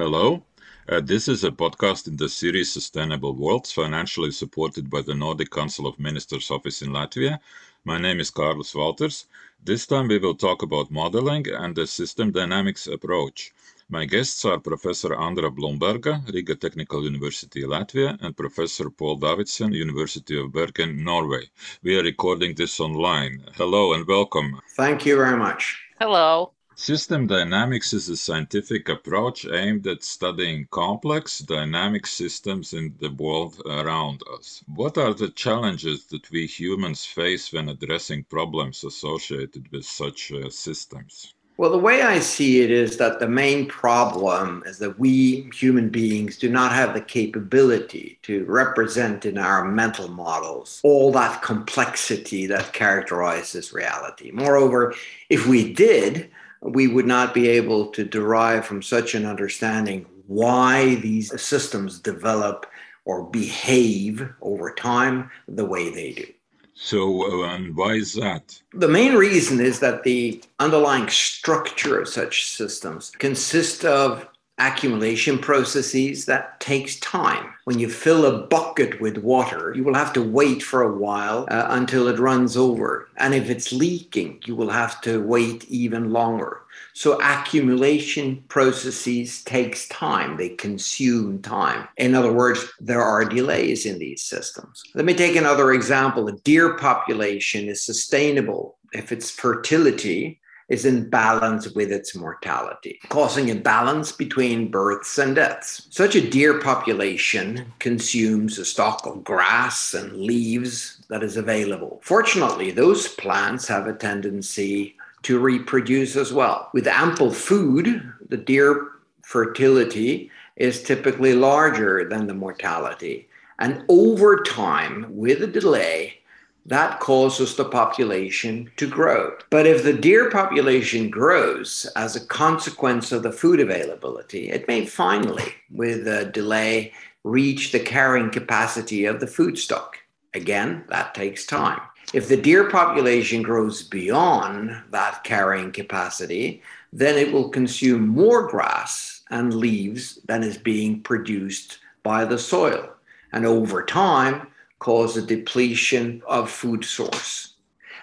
Hello. Uh, this is a podcast in the series Sustainable Worlds, financially supported by the Nordic Council of Ministers office in Latvia. My name is Carlos Walters. This time we will talk about modeling and the system dynamics approach. My guests are Professor Andra Blumberga, Riga Technical University, Latvia, and Professor Paul Davidsen, University of Bergen, Norway. We are recording this online. Hello and welcome. Thank you very much. Hello. System dynamics is a scientific approach aimed at studying complex dynamic systems in the world around us. What are the challenges that we humans face when addressing problems associated with such uh, systems? Well, the way I see it is that the main problem is that we human beings do not have the capability to represent in our mental models all that complexity that characterizes reality. Moreover, if we did, we would not be able to derive from such an understanding why these systems develop or behave over time the way they do. So, uh, and why is that? The main reason is that the underlying structure of such systems consists of accumulation processes that takes time. When you fill a bucket with water, you will have to wait for a while uh, until it runs over. And if it's leaking, you will have to wait even longer. So accumulation processes takes time. They consume time. In other words, there are delays in these systems. Let me take another example. A deer population is sustainable if its fertility is in balance with its mortality, causing a balance between births and deaths. Such a deer population consumes a stock of grass and leaves that is available. Fortunately, those plants have a tendency to reproduce as well. With ample food, the deer fertility is typically larger than the mortality. And over time, with a delay, that causes the population to grow. But if the deer population grows as a consequence of the food availability, it may finally, with a delay, reach the carrying capacity of the food stock. Again, that takes time. If the deer population grows beyond that carrying capacity, then it will consume more grass and leaves than is being produced by the soil. And over time, cause a depletion of food source.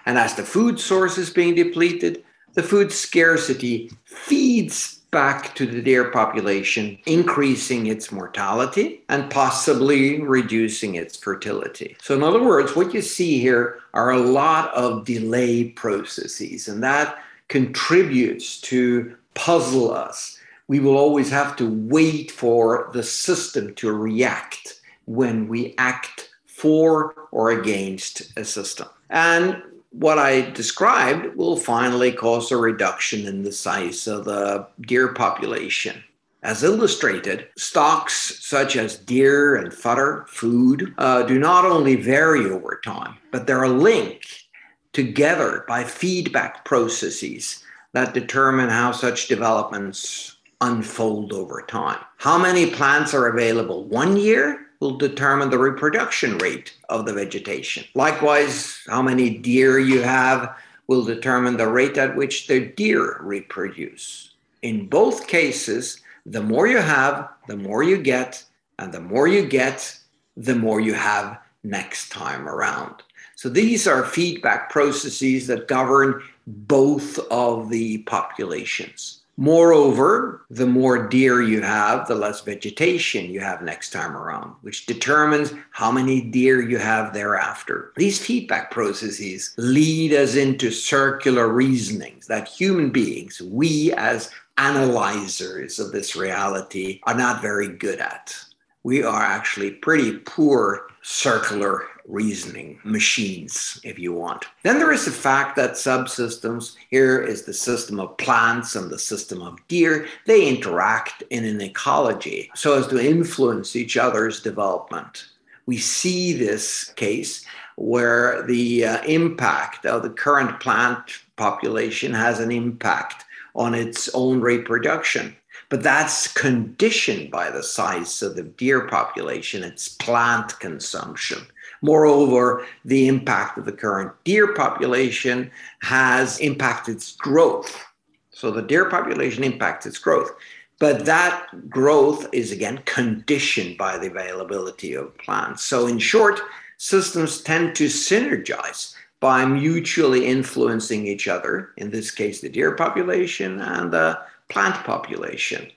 And as the food source is being depleted, the food scarcity feeds back to the deer population, increasing its mortality and possibly reducing its fertility. So, in other words, what you see here are a lot of delay processes, and that contributes to puzzle us. We will always have to wait for the system to react when we act for or against a system. And what I described will finally cause a reduction in the size of the deer population. As illustrated, stocks such as deer and fodder, food, uh, do not only vary over time, but they're linked together by feedback processes that determine how such developments unfold over time. How many plants are available one year will determine the reproduction rate of the vegetation. Likewise, how many deer you have will determine the rate at which the deer reproduce. In both cases, the more you have, the more you get, and the more you get, the more you have next time around. So these are feedback processes that govern both of the populations. Moreover, the more deer you have, the less vegetation you have next time around, which determines how many deer you have thereafter. These feedback processes lead us into circular reasonings that human beings, we as analyzers of this reality, are not very good at. We are actually pretty poor circular reasoning machines, if you want. Then there is the fact that subsystems, here is the system of plants and the system of deer, they interact in an ecology so as to influence each other's development. We see this case where the uh, impact of the current plant population has an impact on its own reproduction. But that's conditioned by the size of the deer population, its plant consumption. Moreover, the impact of the current deer population has impacted its growth. So the deer population impacts its growth. But that growth is again conditioned by the availability of plants. So, in short, systems tend to synergize by mutually influencing each other, in this case, the deer population and the plant population.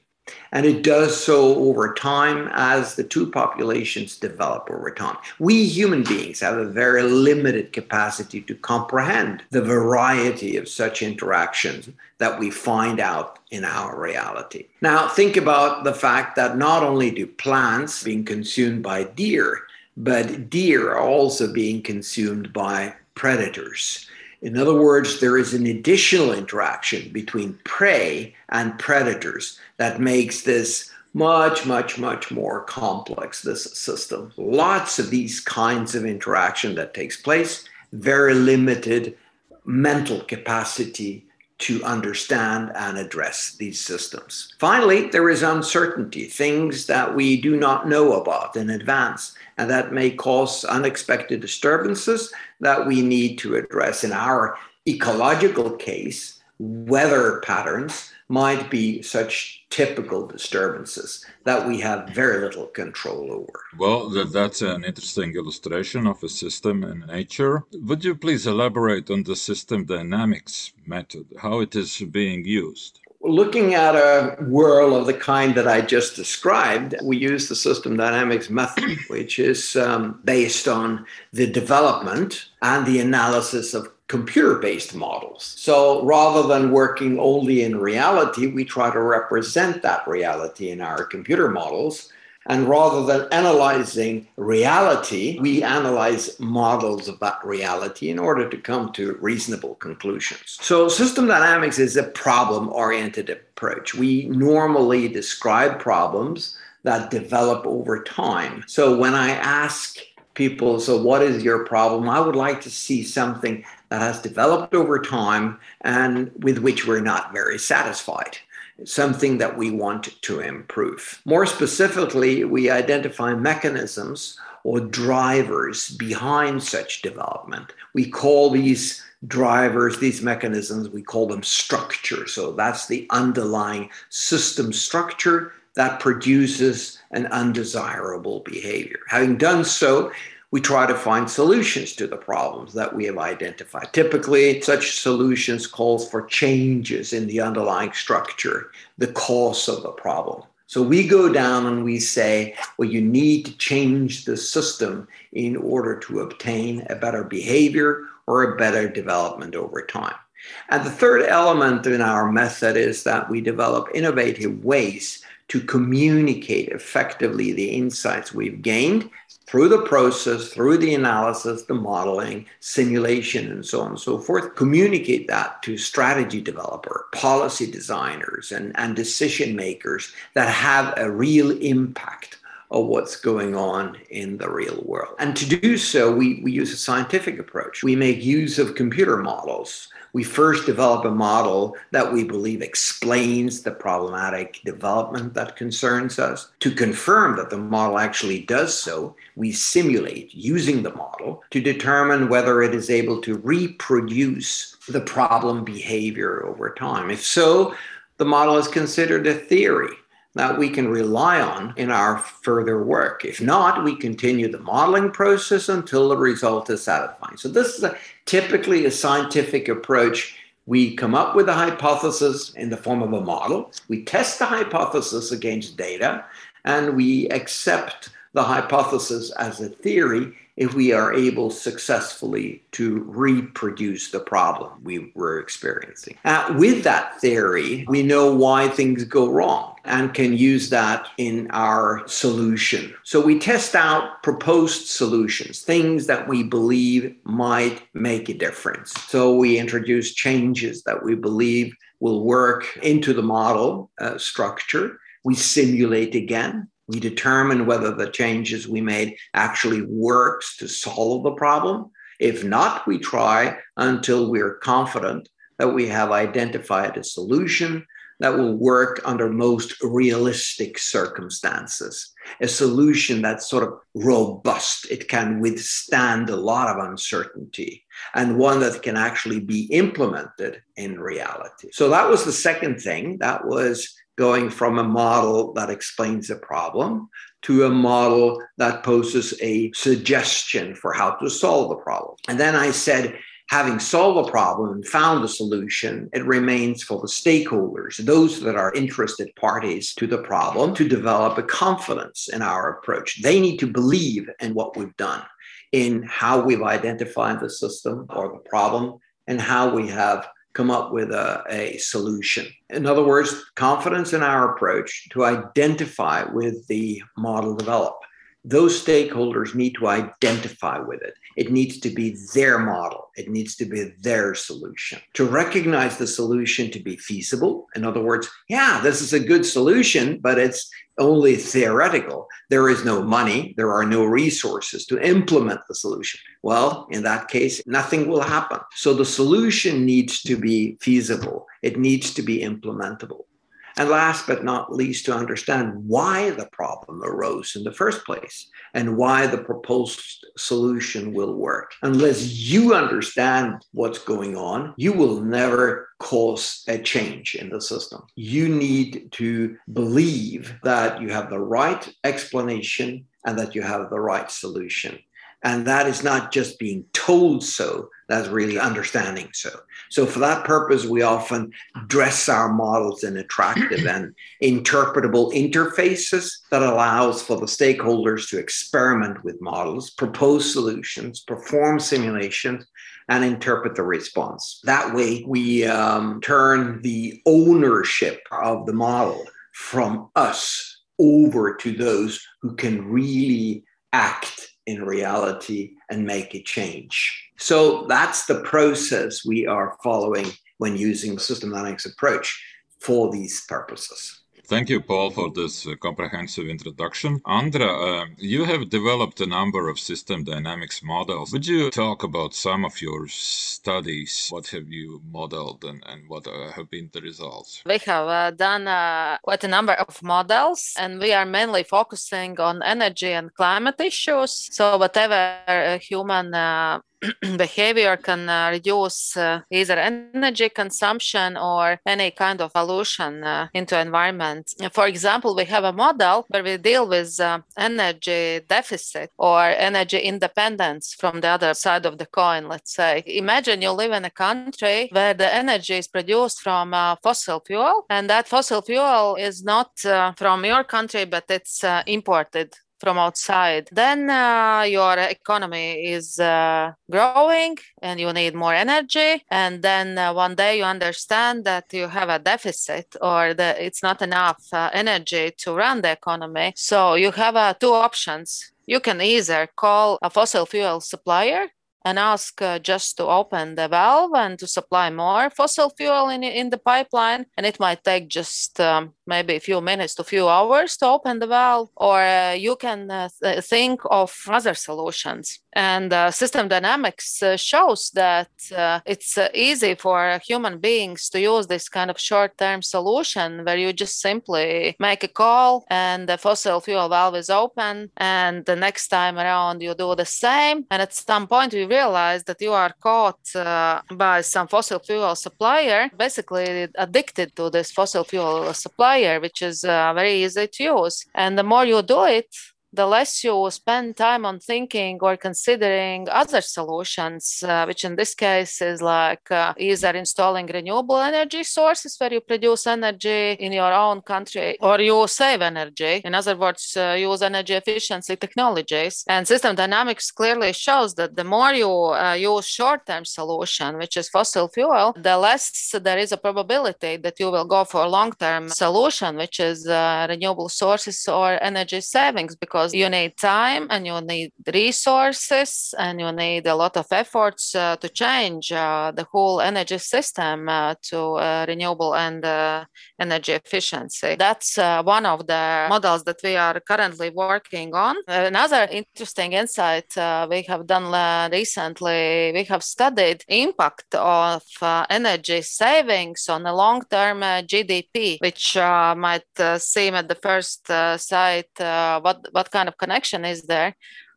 And it does so over time as the two populations develop over time. We human beings have a very limited capacity to comprehend the variety of such interactions that we find out in our reality. Now, think about the fact that not only do plants being consumed by deer, but deer are also being consumed by predators. In other words, there is an additional interaction between prey and predators that makes this much, much, much more complex, this system. Lots of these kinds of interaction that takes place, very limited mental capacity to understand and address these systems. Finally, there is uncertainty, things that we do not know about in advance, and that may cause unexpected disturbances that we need to address. In our ecological case, weather patterns might be such typical disturbances that we have very little control over. Well, that's an interesting illustration of a system in nature. Would you please elaborate on the system dynamics method, how it is being used? Looking at a whirl of the kind that I just described, we use the system dynamics method, which is um, based on the development and the analysis of computer based models. So rather than working only in reality, we try to represent that reality in our computer models. And rather than analyzing reality, we analyze models of that reality in order to come to reasonable conclusions. So, system dynamics is a problem oriented approach. We normally describe problems that develop over time. So, when I ask people, so what is your problem? I would like to see something that has developed over time and with which we're not very satisfied. Something that we want to improve. More specifically, we identify mechanisms or drivers behind such development. We call these drivers, these mechanisms, we call them structure. So that's the underlying system structure that produces an undesirable behavior. Having done so, we try to find solutions to the problems that we have identified. Typically, such solutions calls for changes in the underlying structure, the cause of the problem. So we go down and we say, well, you need to change the system in order to obtain a better behavior or a better development over time. And the third element in our method is that we develop innovative ways to communicate effectively the insights we've gained through the process, through the analysis, the modeling, simulation, and so on and so forth, communicate that to strategy developer, policy designers, and, and decision makers that have a real impact of what's going on in the real world. And to do so, we, we use a scientific approach. We make use of computer models we first develop a model that we believe explains the problematic development that concerns us. To confirm that the model actually does so, we simulate using the model to determine whether it is able to reproduce the problem behavior over time. If so, the model is considered a theory that we can rely on in our further work. If not, we continue the modeling process until the result is satisfying. So, this is a, typically a scientific approach. We come up with a hypothesis in the form of a model, we test the hypothesis against data, and we accept the hypothesis as a theory if we are able successfully to reproduce the problem we were experiencing. Uh, with that theory, we know why things go wrong and can use that in our solution. So we test out proposed solutions, things that we believe might make a difference. So we introduce changes that we believe will work into the model uh, structure. We simulate again we determine whether the changes we made actually works to solve the problem. If not, we try until we're confident that we have identified a solution that will work under most realistic circumstances. A solution that's sort of robust, it can withstand a lot of uncertainty, and one that can actually be implemented in reality. So that was the second thing. That was going from a model that explains a problem to a model that poses a suggestion for how to solve the problem. And then I said, having solved the problem and found a solution, it remains for the stakeholders, those that are interested parties to the problem, to develop a confidence in our approach. They need to believe in what we've done, in how we've identified the system or the problem, and how we have come up with a, a solution. In other words, confidence in our approach to identify with the model developed those stakeholders need to identify with it. It needs to be their model, it needs to be their solution. To recognize the solution to be feasible, in other words, yeah, this is a good solution, but it's only theoretical. There is no money, there are no resources to implement the solution. Well, in that case, nothing will happen. So the solution needs to be feasible, it needs to be implementable. And last but not least, to understand why the problem arose in the first place and why the proposed solution will work. Unless you understand what's going on, you will never cause a change in the system. You need to believe that you have the right explanation and that you have the right solution. And that is not just being told so, that's really understanding so. So, for that purpose, we often dress our models in attractive and interpretable interfaces that allows for the stakeholders to experiment with models, propose solutions, perform simulations, and interpret the response. That way, we um, turn the ownership of the model from us over to those who can really act in reality and make a change. So that's the process we are following when using system dynamics approach for these purposes. Thank you, Paul, for this uh, comprehensive introduction. Andra, uh, you have developed a number of system dynamics models. Would you talk about some of your studies? What have you modeled and, and what uh, have been the results? We have uh, done uh, quite a number of models, and we are mainly focusing on energy and climate issues. So, whatever human uh, behavior can uh, reduce uh, either energy consumption or any kind of pollution uh, into environment. For example, we have a model where we deal with uh, energy deficit or energy independence from the other side of the coin, let's say. Imagine you live in a country where the energy is produced from uh, fossil fuel and that fossil fuel is not uh, from your country but it's imported from outside, then uh, your economy is uh, growing and you need more energy. And then uh, one day you understand that you have a deficit or that it's not enough uh, energy to run the economy. So you have uh, two options. You can either call a fossil fuel supplier and ask uh, just to open the valve and to supply more fossil fuel in, in the pipeline. And it might take just um, maybe a few minutes to a few hours to open the valve, or uh, you can uh, th- think of other solutions. And uh, system dynamics uh, shows that uh, it's easy for human beings to use this kind of short term solution where you just simply make a call and the fossil fuel valve is open. And the next time around, you do the same. And at some point, you realize that you are caught uh, by some fossil fuel supplier, basically addicted to this fossil fuel supplier, which is uh, very easy to use. And the more you do it, the less you spend time on thinking or considering other solutions, uh, which in this case is like uh, either installing renewable energy sources where you produce energy in your own country or you save energy. In other words, uh, use energy efficiency technologies. And system dynamics clearly shows that the more you uh, use short term solution, which is fossil fuel, the less there is a probability that you will go for long term solution, which is uh, renewable sources or energy savings because because you need time and you need resources and you need a lot of efforts uh, to change uh, the whole energy system uh, to uh, renewable and uh, energy efficiency. That's uh, one of the models that we are currently working on. Another interesting insight we have done recently, we have studied impact of energy savings on the long-term GDP, which might seem at the first sight what, what kind of connection is there.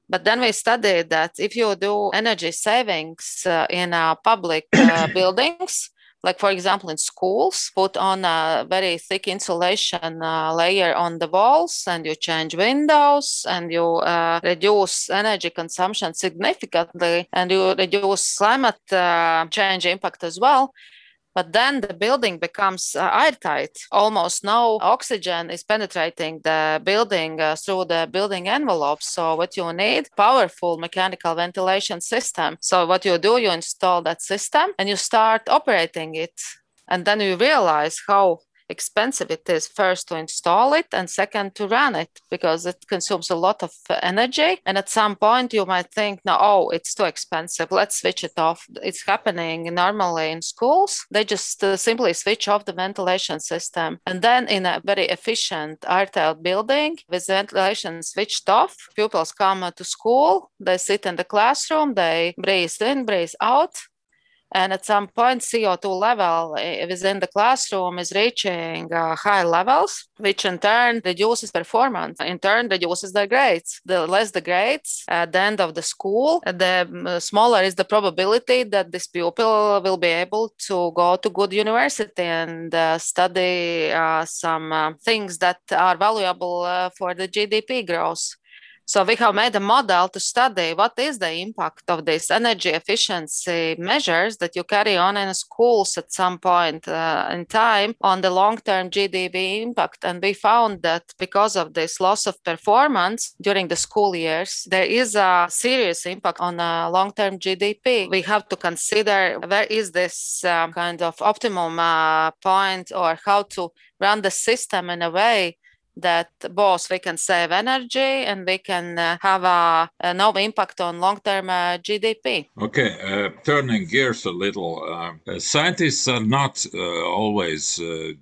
But then we studied that if you do energy savings uh, in uh, public uh, buildings, like for example in schools put on a very thick insulation uh, layer on the walls and you change windows and you uh, reduce energy consumption significantly and you reduce climate uh, change impact as well but then the building becomes uh, airtight. Almost no oxygen is penetrating the building uh, through the building envelope. So what you need, powerful mechanical ventilation system. So what you do, you install that system and you start operating it. And then you realize how expensive it is first to install it and second to run it because it consumes a lot of energy. And at some point you might think no oh it's too expensive. Let's switch it off. It's happening normally in schools. They just uh, simply switch off the ventilation system. And then in a very efficient airtight building with ventilation switched off pupils come to school. They sit in the classroom. They breathe in breathe out and at some point, CO2 level eh, within the classroom is reaching uh, high levels, which in turn reduces performance, in turn reduces the grades. The less the grades at the end of the school, the mm, smaller is the probability that this pupil will be able to go to good university and uh, study uh, some uh, things that are valuable uh, for the GDP growth. So we have made a model to study what is the impact of these energy efficiency measures that you carry on in schools at some point uh, in time on the long-term GDP impact. And we found that because of this loss of performance during the school years, there is a serious impact on a long-term GDP. We have to consider where is this um, kind of optimum uh, point or how to run the system in a way that both we can save energy and we can uh, have a, a, no impact on long-term uh, GDP. Okay, uh, turning gears a little, uh, scientists are not uh, always uh,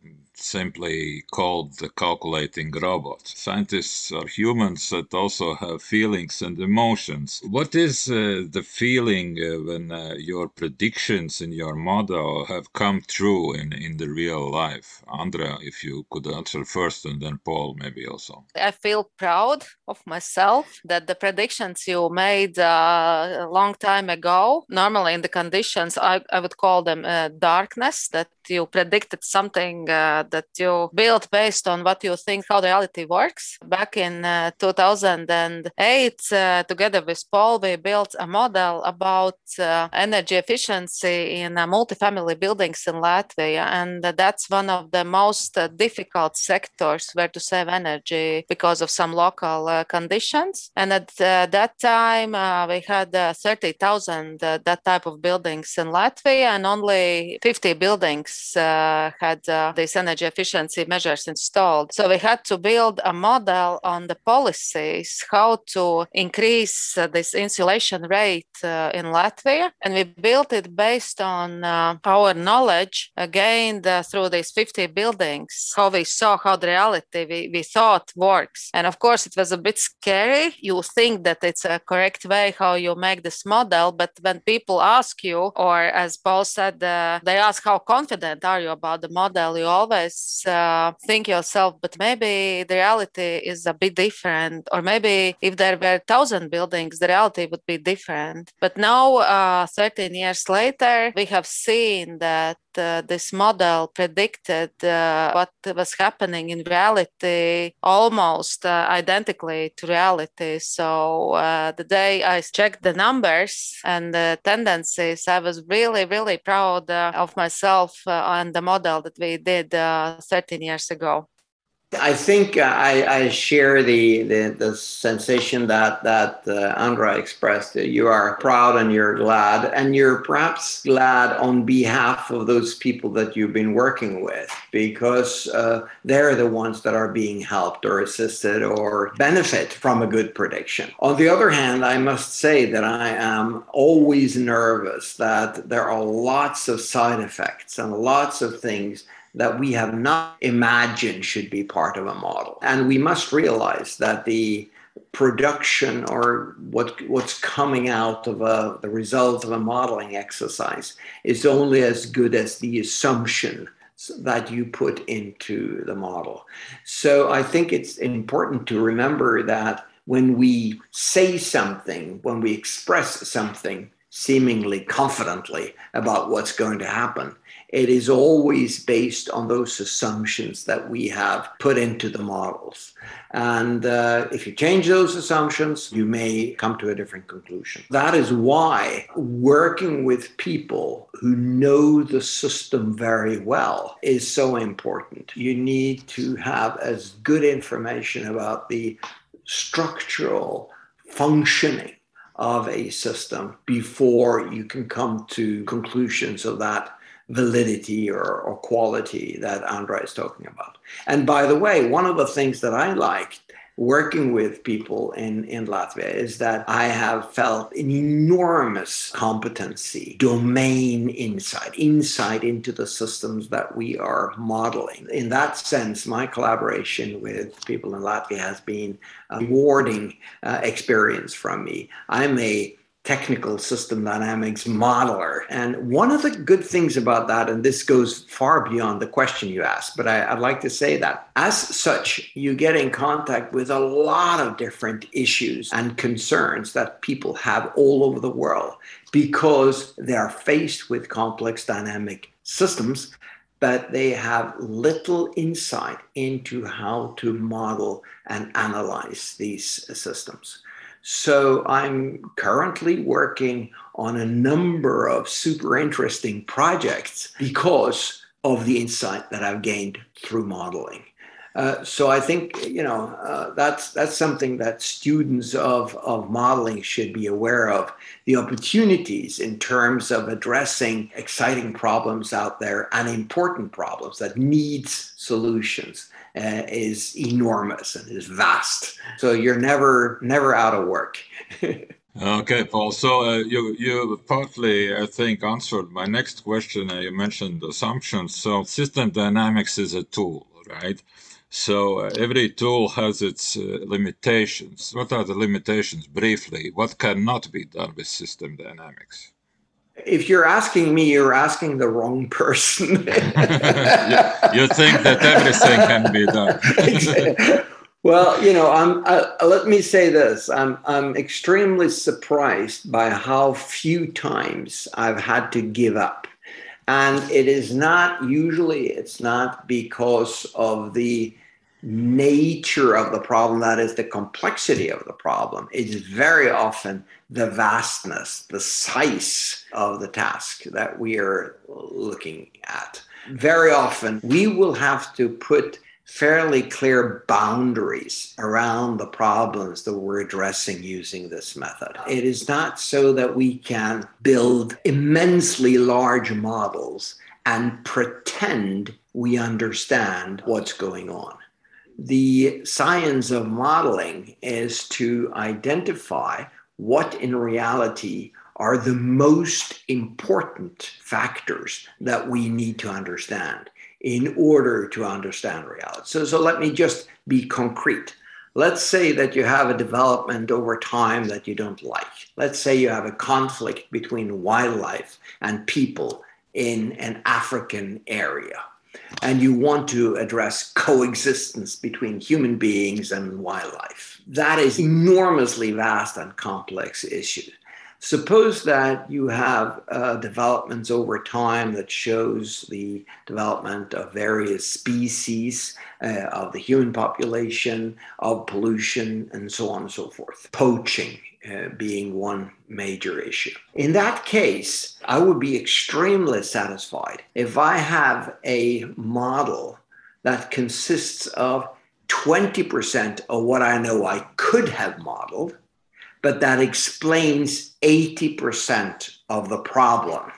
simply called the calculating robot. Scientists are humans that also have feelings and emotions. What is uh, the feeling uh, when uh, your predictions in your model have come true in, in the real life? Andrea, if you could answer first, and then Paul, maybe also. I feel proud of myself that the predictions you made uh, a long time ago, normally in the conditions, I, I would call them uh, darkness, that you predicted something uh, that you built based on what you think how reality works. Back in uh, 2008, uh, together with Paul, we built a model about uh, energy efficiency in uh, multifamily buildings in Latvia. And that's one of the most uh, difficult sectors where to save energy because of some local conditions. And at that time, we had 30,000 that type of buildings in Latvia, and only 50 buildings had these energy efficiency measures installed. So we had to build a model on the policies, how to increase uh, this insulation rate uh, in Latvia. And we built it based on uh, our knowledge gained uh, through these 50 buildings, how we saw how the reality we, we thought works. And of course, it was a bit scary. You think that it's a correct way how you make this model, but when people ask you, or as Paul said, uh, they ask how confident are you about the model, you always uh, think yourself, but maybe the reality is a bit different, or maybe if there were thousand buildings, the reality would be different. But now, uh, 13 years later, we have seen that uh, this model predicted uh, what was happening in reality almost uh, identically to reality. So uh, the day I checked the numbers and the tendencies, I was really, really proud uh, of myself and the model that we did uh, 13 years ago. I think uh, I, I share the, the, the sensation that that uh, Andrea expressed. You are proud and you're glad, and you're perhaps glad on behalf of those people that you've been working with because uh, they're the ones that are being helped or assisted or benefit from a good prediction. On the other hand, I must say that I am always nervous that there are lots of side effects and lots of things that we have not imagined should be part of a model. And we must realize that the production or what what's coming out of a, the result of a modeling exercise is only as good as the assumption that you put into the model. So I think it's important to remember that when we say something, when we express something seemingly confidently about what's going to happen, it is always based on those assumptions that we have put into the models. And uh, if you change those assumptions, you may come to a different conclusion. That is why working with people who know the system very well is so important. You need to have as good information about the structural functioning of a system before you can come to conclusions of that validity or, or quality that Andra is talking about. And by the way, one of the things that I like working with people in, in Latvia is that I have felt an enormous competency, domain insight, insight into the systems that we are modeling. In that sense, my collaboration with people in Latvia has been a rewarding uh, experience from me. I'm a technical system dynamics modeler. And one of the good things about that, and this goes far beyond the question you asked, but I, would like to say that as such, you get in contact with a lot of different issues and concerns that people have all over the world because they are faced with complex dynamic systems. But they have little insight into how to model and analyze these systems. So I'm currently working on a number of super interesting projects because of the insight that I've gained through modeling. Uh, so I think you know uh, that's that's something that students of of modeling should be aware of the opportunities in terms of addressing exciting problems out there and important problems that needs solutions uh, is enormous and is vast. So you're never never out of work. okay, Paul. So uh, you you partly, I think, answered my next question. Uh, you mentioned assumptions. So system dynamics is a tool, right? So uh, every tool has its uh, limitations. What are the limitations, briefly? What cannot be done with system dynamics? If you're asking me, you're asking the wrong person. you, you, think that everything can be done. well, you know, I'm. Uh, let me say this: I'm I'm extremely surprised by how few times I've had to give up, and it is not usually. It's not because of the nature of the problem, that is the complexity of the problem, is very often the vastness, the size of the task that we are looking at. Very often, we will have to put fairly clear boundaries around the problems that we're addressing using this method. It is not so that we can build immensely large models and pretend we understand what's going on the science of modeling is to identify what in reality are the most important factors that we need to understand in order to understand reality. So, so let me just be concrete. Let's say that you have a development over time that you don't like. Let's say you have a conflict between wildlife and people in an African area and you want to address coexistence between human beings and wildlife. That is enormously vast and complex issue. Suppose that you have uh, developments over time that shows the development of various species uh, of the human population, of pollution, and so on and so forth. Poaching uh, being one major issue. In that case, I would be extremely satisfied if I have a model that consists of 20% of what I know I could have modeled but that explains 80% of the problem.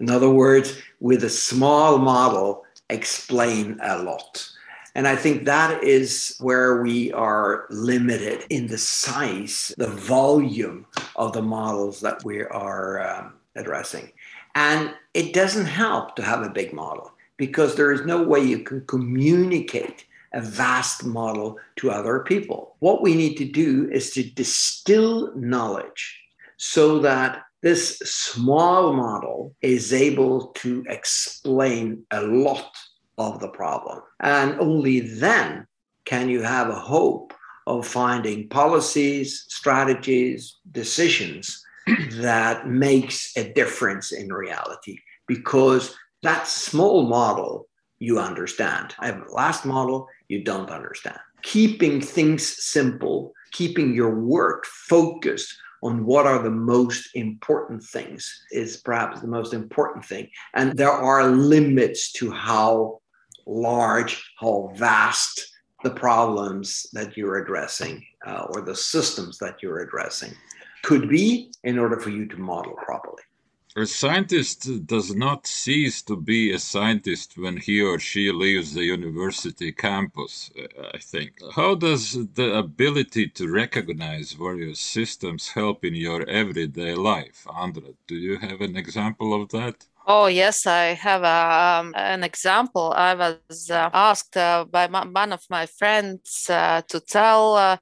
In other words, with a small model, explain a lot. And I think that is where we are limited in the size, the volume of the models that we are um, addressing. And it doesn't help to have a big model because there is no way you can communicate a vast model to other people. What we need to do is to distill knowledge so that this small model is able to explain a lot of the problem. And only then can you have a hope of finding policies, strategies, decisions that makes a difference in reality because That small model, you understand. I have a last model, you don't understand. Keeping things simple, keeping your work focused on what are the most important things is perhaps the most important thing. And there are limits to how large, how vast the problems that you're addressing uh, or the systems that you're addressing could be in order for you to model properly. A scientist does not cease to be a scientist when he or she leaves the university campus, I think. How does the ability to recognize various systems help in your everyday life? Andra, do you have an example of that? Oh, yes, I have um, an example. I was uh, asked uh, by one of my friends uh, to tell uh,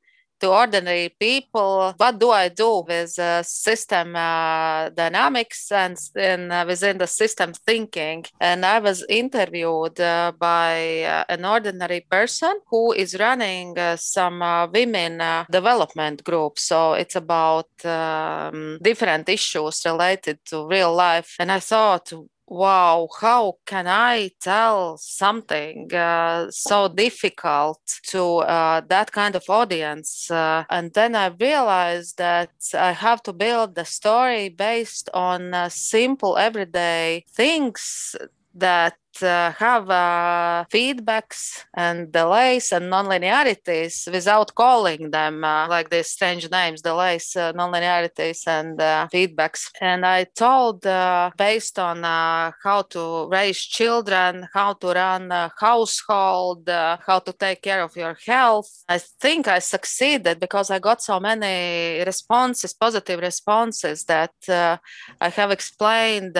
to ordinary people what do i do with uh, system uh, dynamics and, and uh, within the system thinking? And i was interviewed uh, by uh, an ordinary person who is running uh, some women development group. So it's about um, different issues related to real life. And i thought wow, how can I tell something uh, so difficult to uh, that kind of audience? Uh, and then I realized that I have to build the story based on uh, simple everyday things that uh, have uh, feedbacks and delays and nonlinearities without calling them uh, like these strange names delays uh, nonlinearities and uh, feedbacks. And i told uh, based on how to raise children how to run a household how to take care of your health i think i succeeded because i got so many responses positive responses that i have explained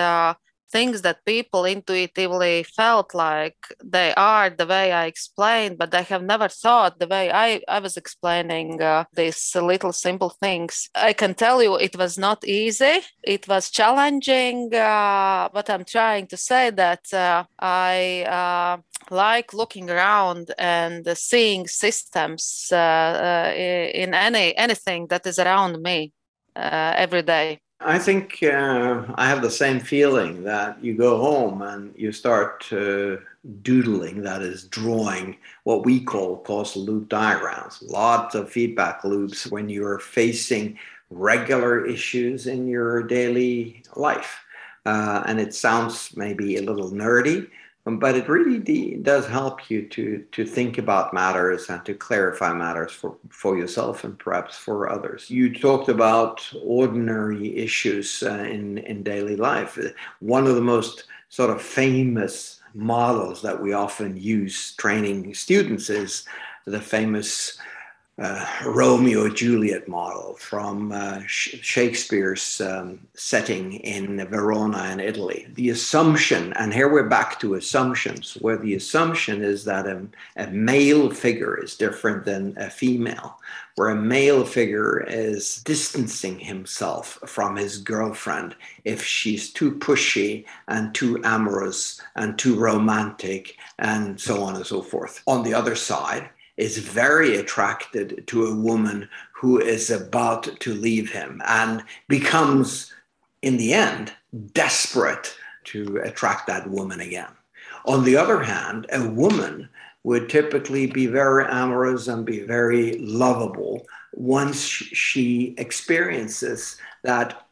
things that people intuitively felt like they are the way I explained, but they have never thought the way I, I was explaining uh, these little simple things. I can tell you it was not easy, it was challenging, uh, but I'm trying to say that uh, I uh, like looking around and seeing systems uh, uh, in any anything that is around me every day. I think uh, I have the same feeling that you go home and you start uh, doodling, that is, drawing what we call causal loop diagrams. Lots of feedback loops when you're facing regular issues in your daily life. Uh, and it sounds maybe a little nerdy, but it really de- does help you to to think about matters and to clarify matters for for yourself and perhaps for others. You talked about ordinary issues uh, in in daily life. One of the most sort of famous models that we often use training students is the famous uh, Romeo Juliet model from uh, Shakespeare's um, setting in Verona in Italy. The assumption, and here we're back to assumptions, where the assumption is that a, a male figure is different than a female, where a male figure is distancing himself from his girlfriend if she's too pushy and too amorous and too romantic and so on and so forth. On the other side, is very attracted to a woman who is about to leave him and becomes, in the end, desperate to attract that woman again. On the other hand, a woman would typically be very amorous and be very lovable once she experiences that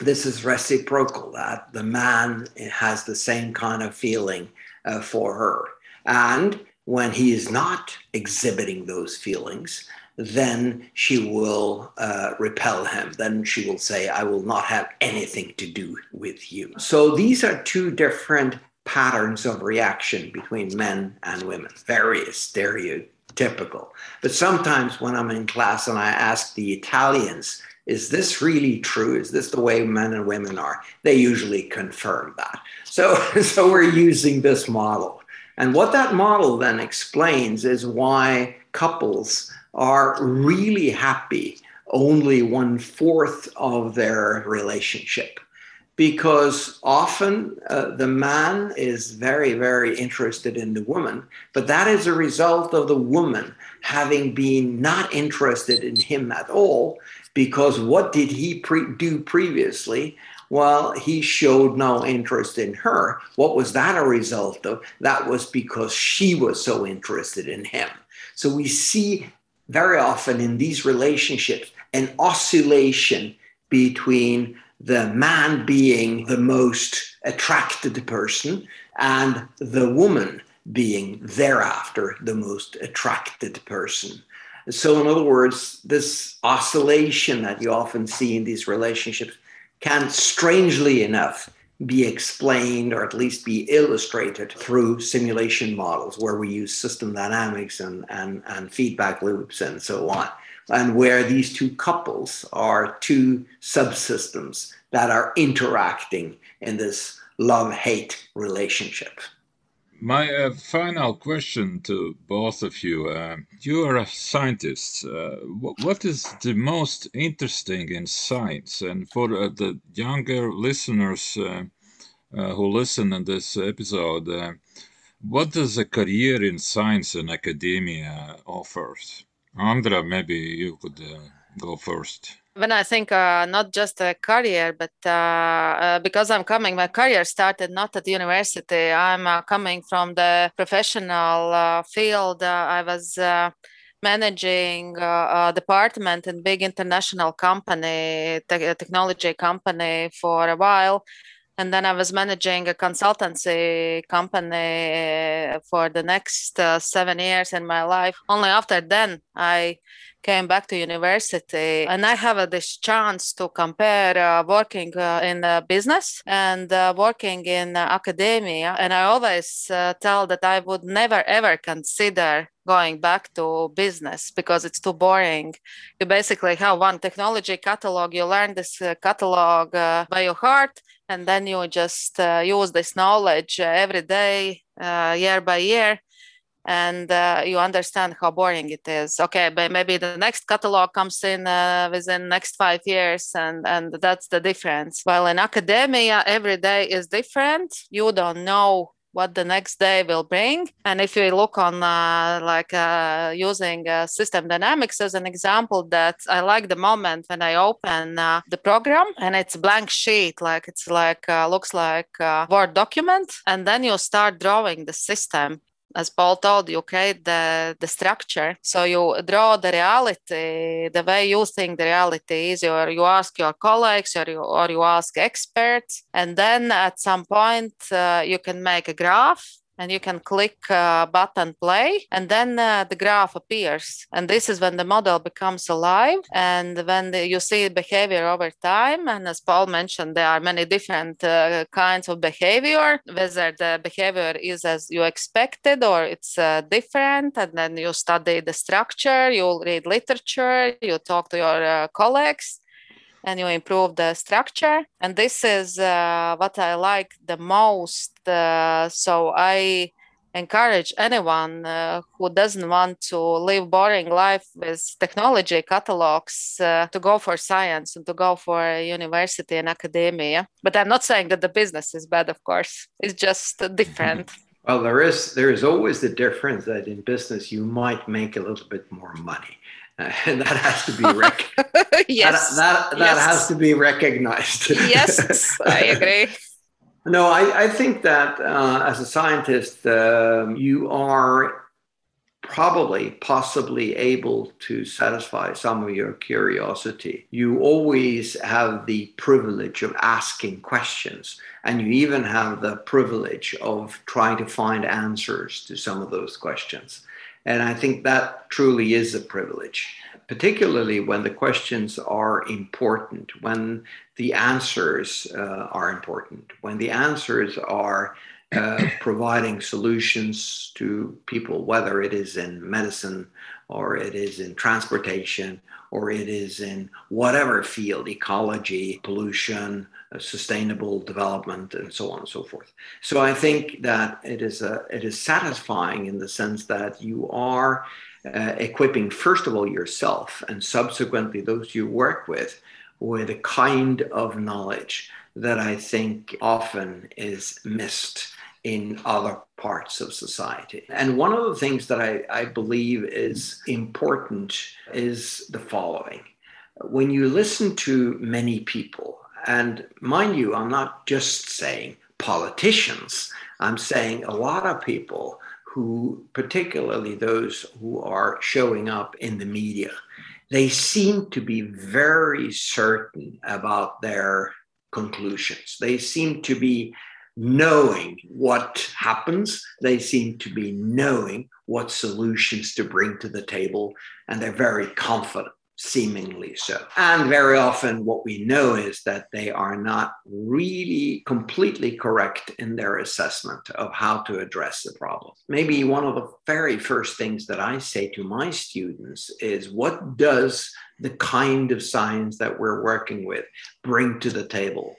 this is reciprocal, that the man has the same kind of feeling uh, for her. And when he is not exhibiting those feelings, then she will uh, repel him. Then she will say, I will not have anything to do with you. So these are two different patterns of reaction between men and women, very stereotypical. But sometimes when I'm in class and I ask the Italians, is this really true? Is this the way men and women are? They usually confirm that. So, so we're using this model. And what that model then explains is why couples are really happy only one fourth of their relationship. Because often uh, the man is very, very interested in the woman, but that is a result of the woman having been not interested in him at all. Because what did he pre- do previously? Well, he showed no interest in her. What was that a result of? That was because she was so interested in him. So we see very often in these relationships an oscillation between the man being the most attracted person and the woman being thereafter the most attracted person. So, in other words, this oscillation that you often see in these relationships can, strangely enough, be explained or at least be illustrated through simulation models where we use system dynamics and, and, and feedback loops and so on. And where these two couples are two subsystems that are interacting in this love hate relationship. My uh, final question to both of you. Uh, you are scientists. Uh, what is the most interesting in science? And for uh, the younger listeners uh, uh, who listen in this episode, what does a career in science and academia offers? Andra, maybe you could go first when I think uh, not just a career, but uh, uh, because I'm coming, my career started not at university. I'm uh, coming from the professional uh, field. Uh, I was managing a department in big international company, te- technology company for a while. And then I was managing a consultancy company for the next seven years in my life. Only after then I came back to university and I have uh, this chance to compare uh, working uh, in business and uh, working in uh, academia. And I always uh, tell that I would never ever consider going back to business because it's too boring. You basically have one technology catalog, you learn this catalog by your heart, and then you just use this knowledge every day, year by year and uh, you understand how boring it is. Okay but maybe the next catalog comes in uh, within next five years and and that's the difference. While in academia every day is different. You don't know what the next day will bring. And if you look on uh, like uh, using uh, system dynamics as an example that i like the moment when i open uh, the program and it's blank sheet like it's like uh, looks like word document. And then you start drawing the system as Paul told you, okay, the, the structure. So you draw the reality, the way you think the reality is, or you ask your colleagues or you, or you ask experts. And then at some point, uh, you can make a graph and you can click uh, button play and then uh, the graph appears. And this is when the model becomes alive and when the, you see behavior over time. And as paul mentioned there are many different uh, kinds of behavior. Whether the behavior is as you expected or it's uh, different and then you study the structure you read literature you talk to your uh, colleagues and you improve the structure. And this is uh, what I like the most. Uh, so I encourage anyone uh, who doesn't want to live boring life with technology catalogs uh, to go for science and to go for university and academia but i'm not saying that the business is bad of course it's just different well there is there is always the difference that in business you might make a little bit more money and that has to be rec- yes. that, that, that yes. has to be recognized. Yes i agree. No i, I think that uh, as a scientist um, you are probably possibly able to satisfy some of your curiosity. You always have the privilege of asking questions and you even have the privilege of trying to find answers to some of those questions and I think that truly is a privilege, particularly when the questions are important, when the answers uh, are important, when the answers are uh, providing solutions to people, whether it is in medicine or it is in transportation or it is in whatever field ecology, pollution, sustainable development, and so on and so forth. So I think that it is, a, it is satisfying in the sense that you are uh, equipping, first of all, yourself and subsequently those you work with with a kind of knowledge that I think often is missed in other parts of society. And one of the things that I, I believe is important is the following. When you listen to many people, And mind you, I'm not just saying politicians, I'm saying a lot of people who, particularly those who are showing up in the media, they seem to be very certain about their conclusions. They seem to be knowing what happens, they seem to be knowing what solutions to bring to the table, and they're very confident seemingly so. And very often, what we know is that they are not really completely correct in their assessment of how to address the problem. Maybe one of the very first things that I say to my students is what does the kind of science that we're working with bring to the table?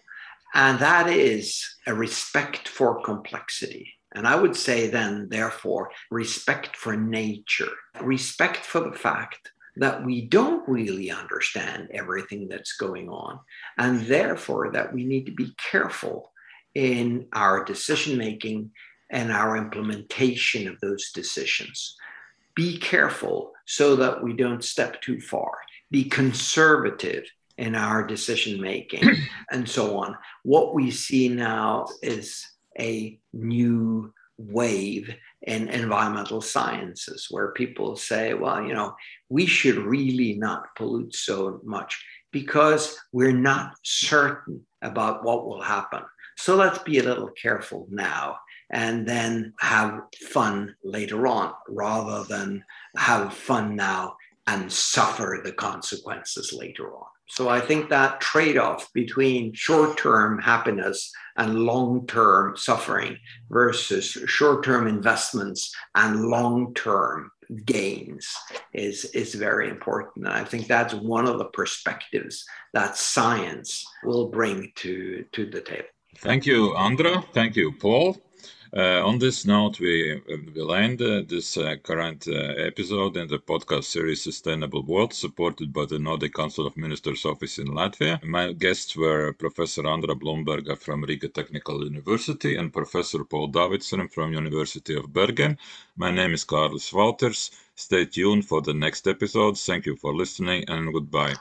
And that is a respect for complexity. And I would say, then, therefore, respect for nature, respect for the fact that we don't really understand everything that's going on, and therefore that we need to be careful in our decision making and our implementation of those decisions. Be careful so that we don't step too far. Be conservative in our decision making and so on. What we see now is a new wave in environmental sciences where people say, well, you know, we should really not pollute so much because we're not certain about what will happen. So let's be a little careful now and then have fun later on rather than have fun now and suffer the consequences later on. So I think that trade off between short term happiness and long term suffering versus short term investments and long term gains is, is very important. And I think that's one of the perspectives that science will bring to, to the table. Thank you, Andra. Thank you, Paul. Uh, on this note, we uh, will end uh, this current episode in the podcast series Sustainable World, supported by the Nordic Council of Ministers office in Latvia. My guests were Professor Andra Blumberga from Riga Technical University and Professor Paul Davidsen from University of Bergen. My name is Carlos Walters. Stay tuned for the next episode. Thank you for listening and goodbye.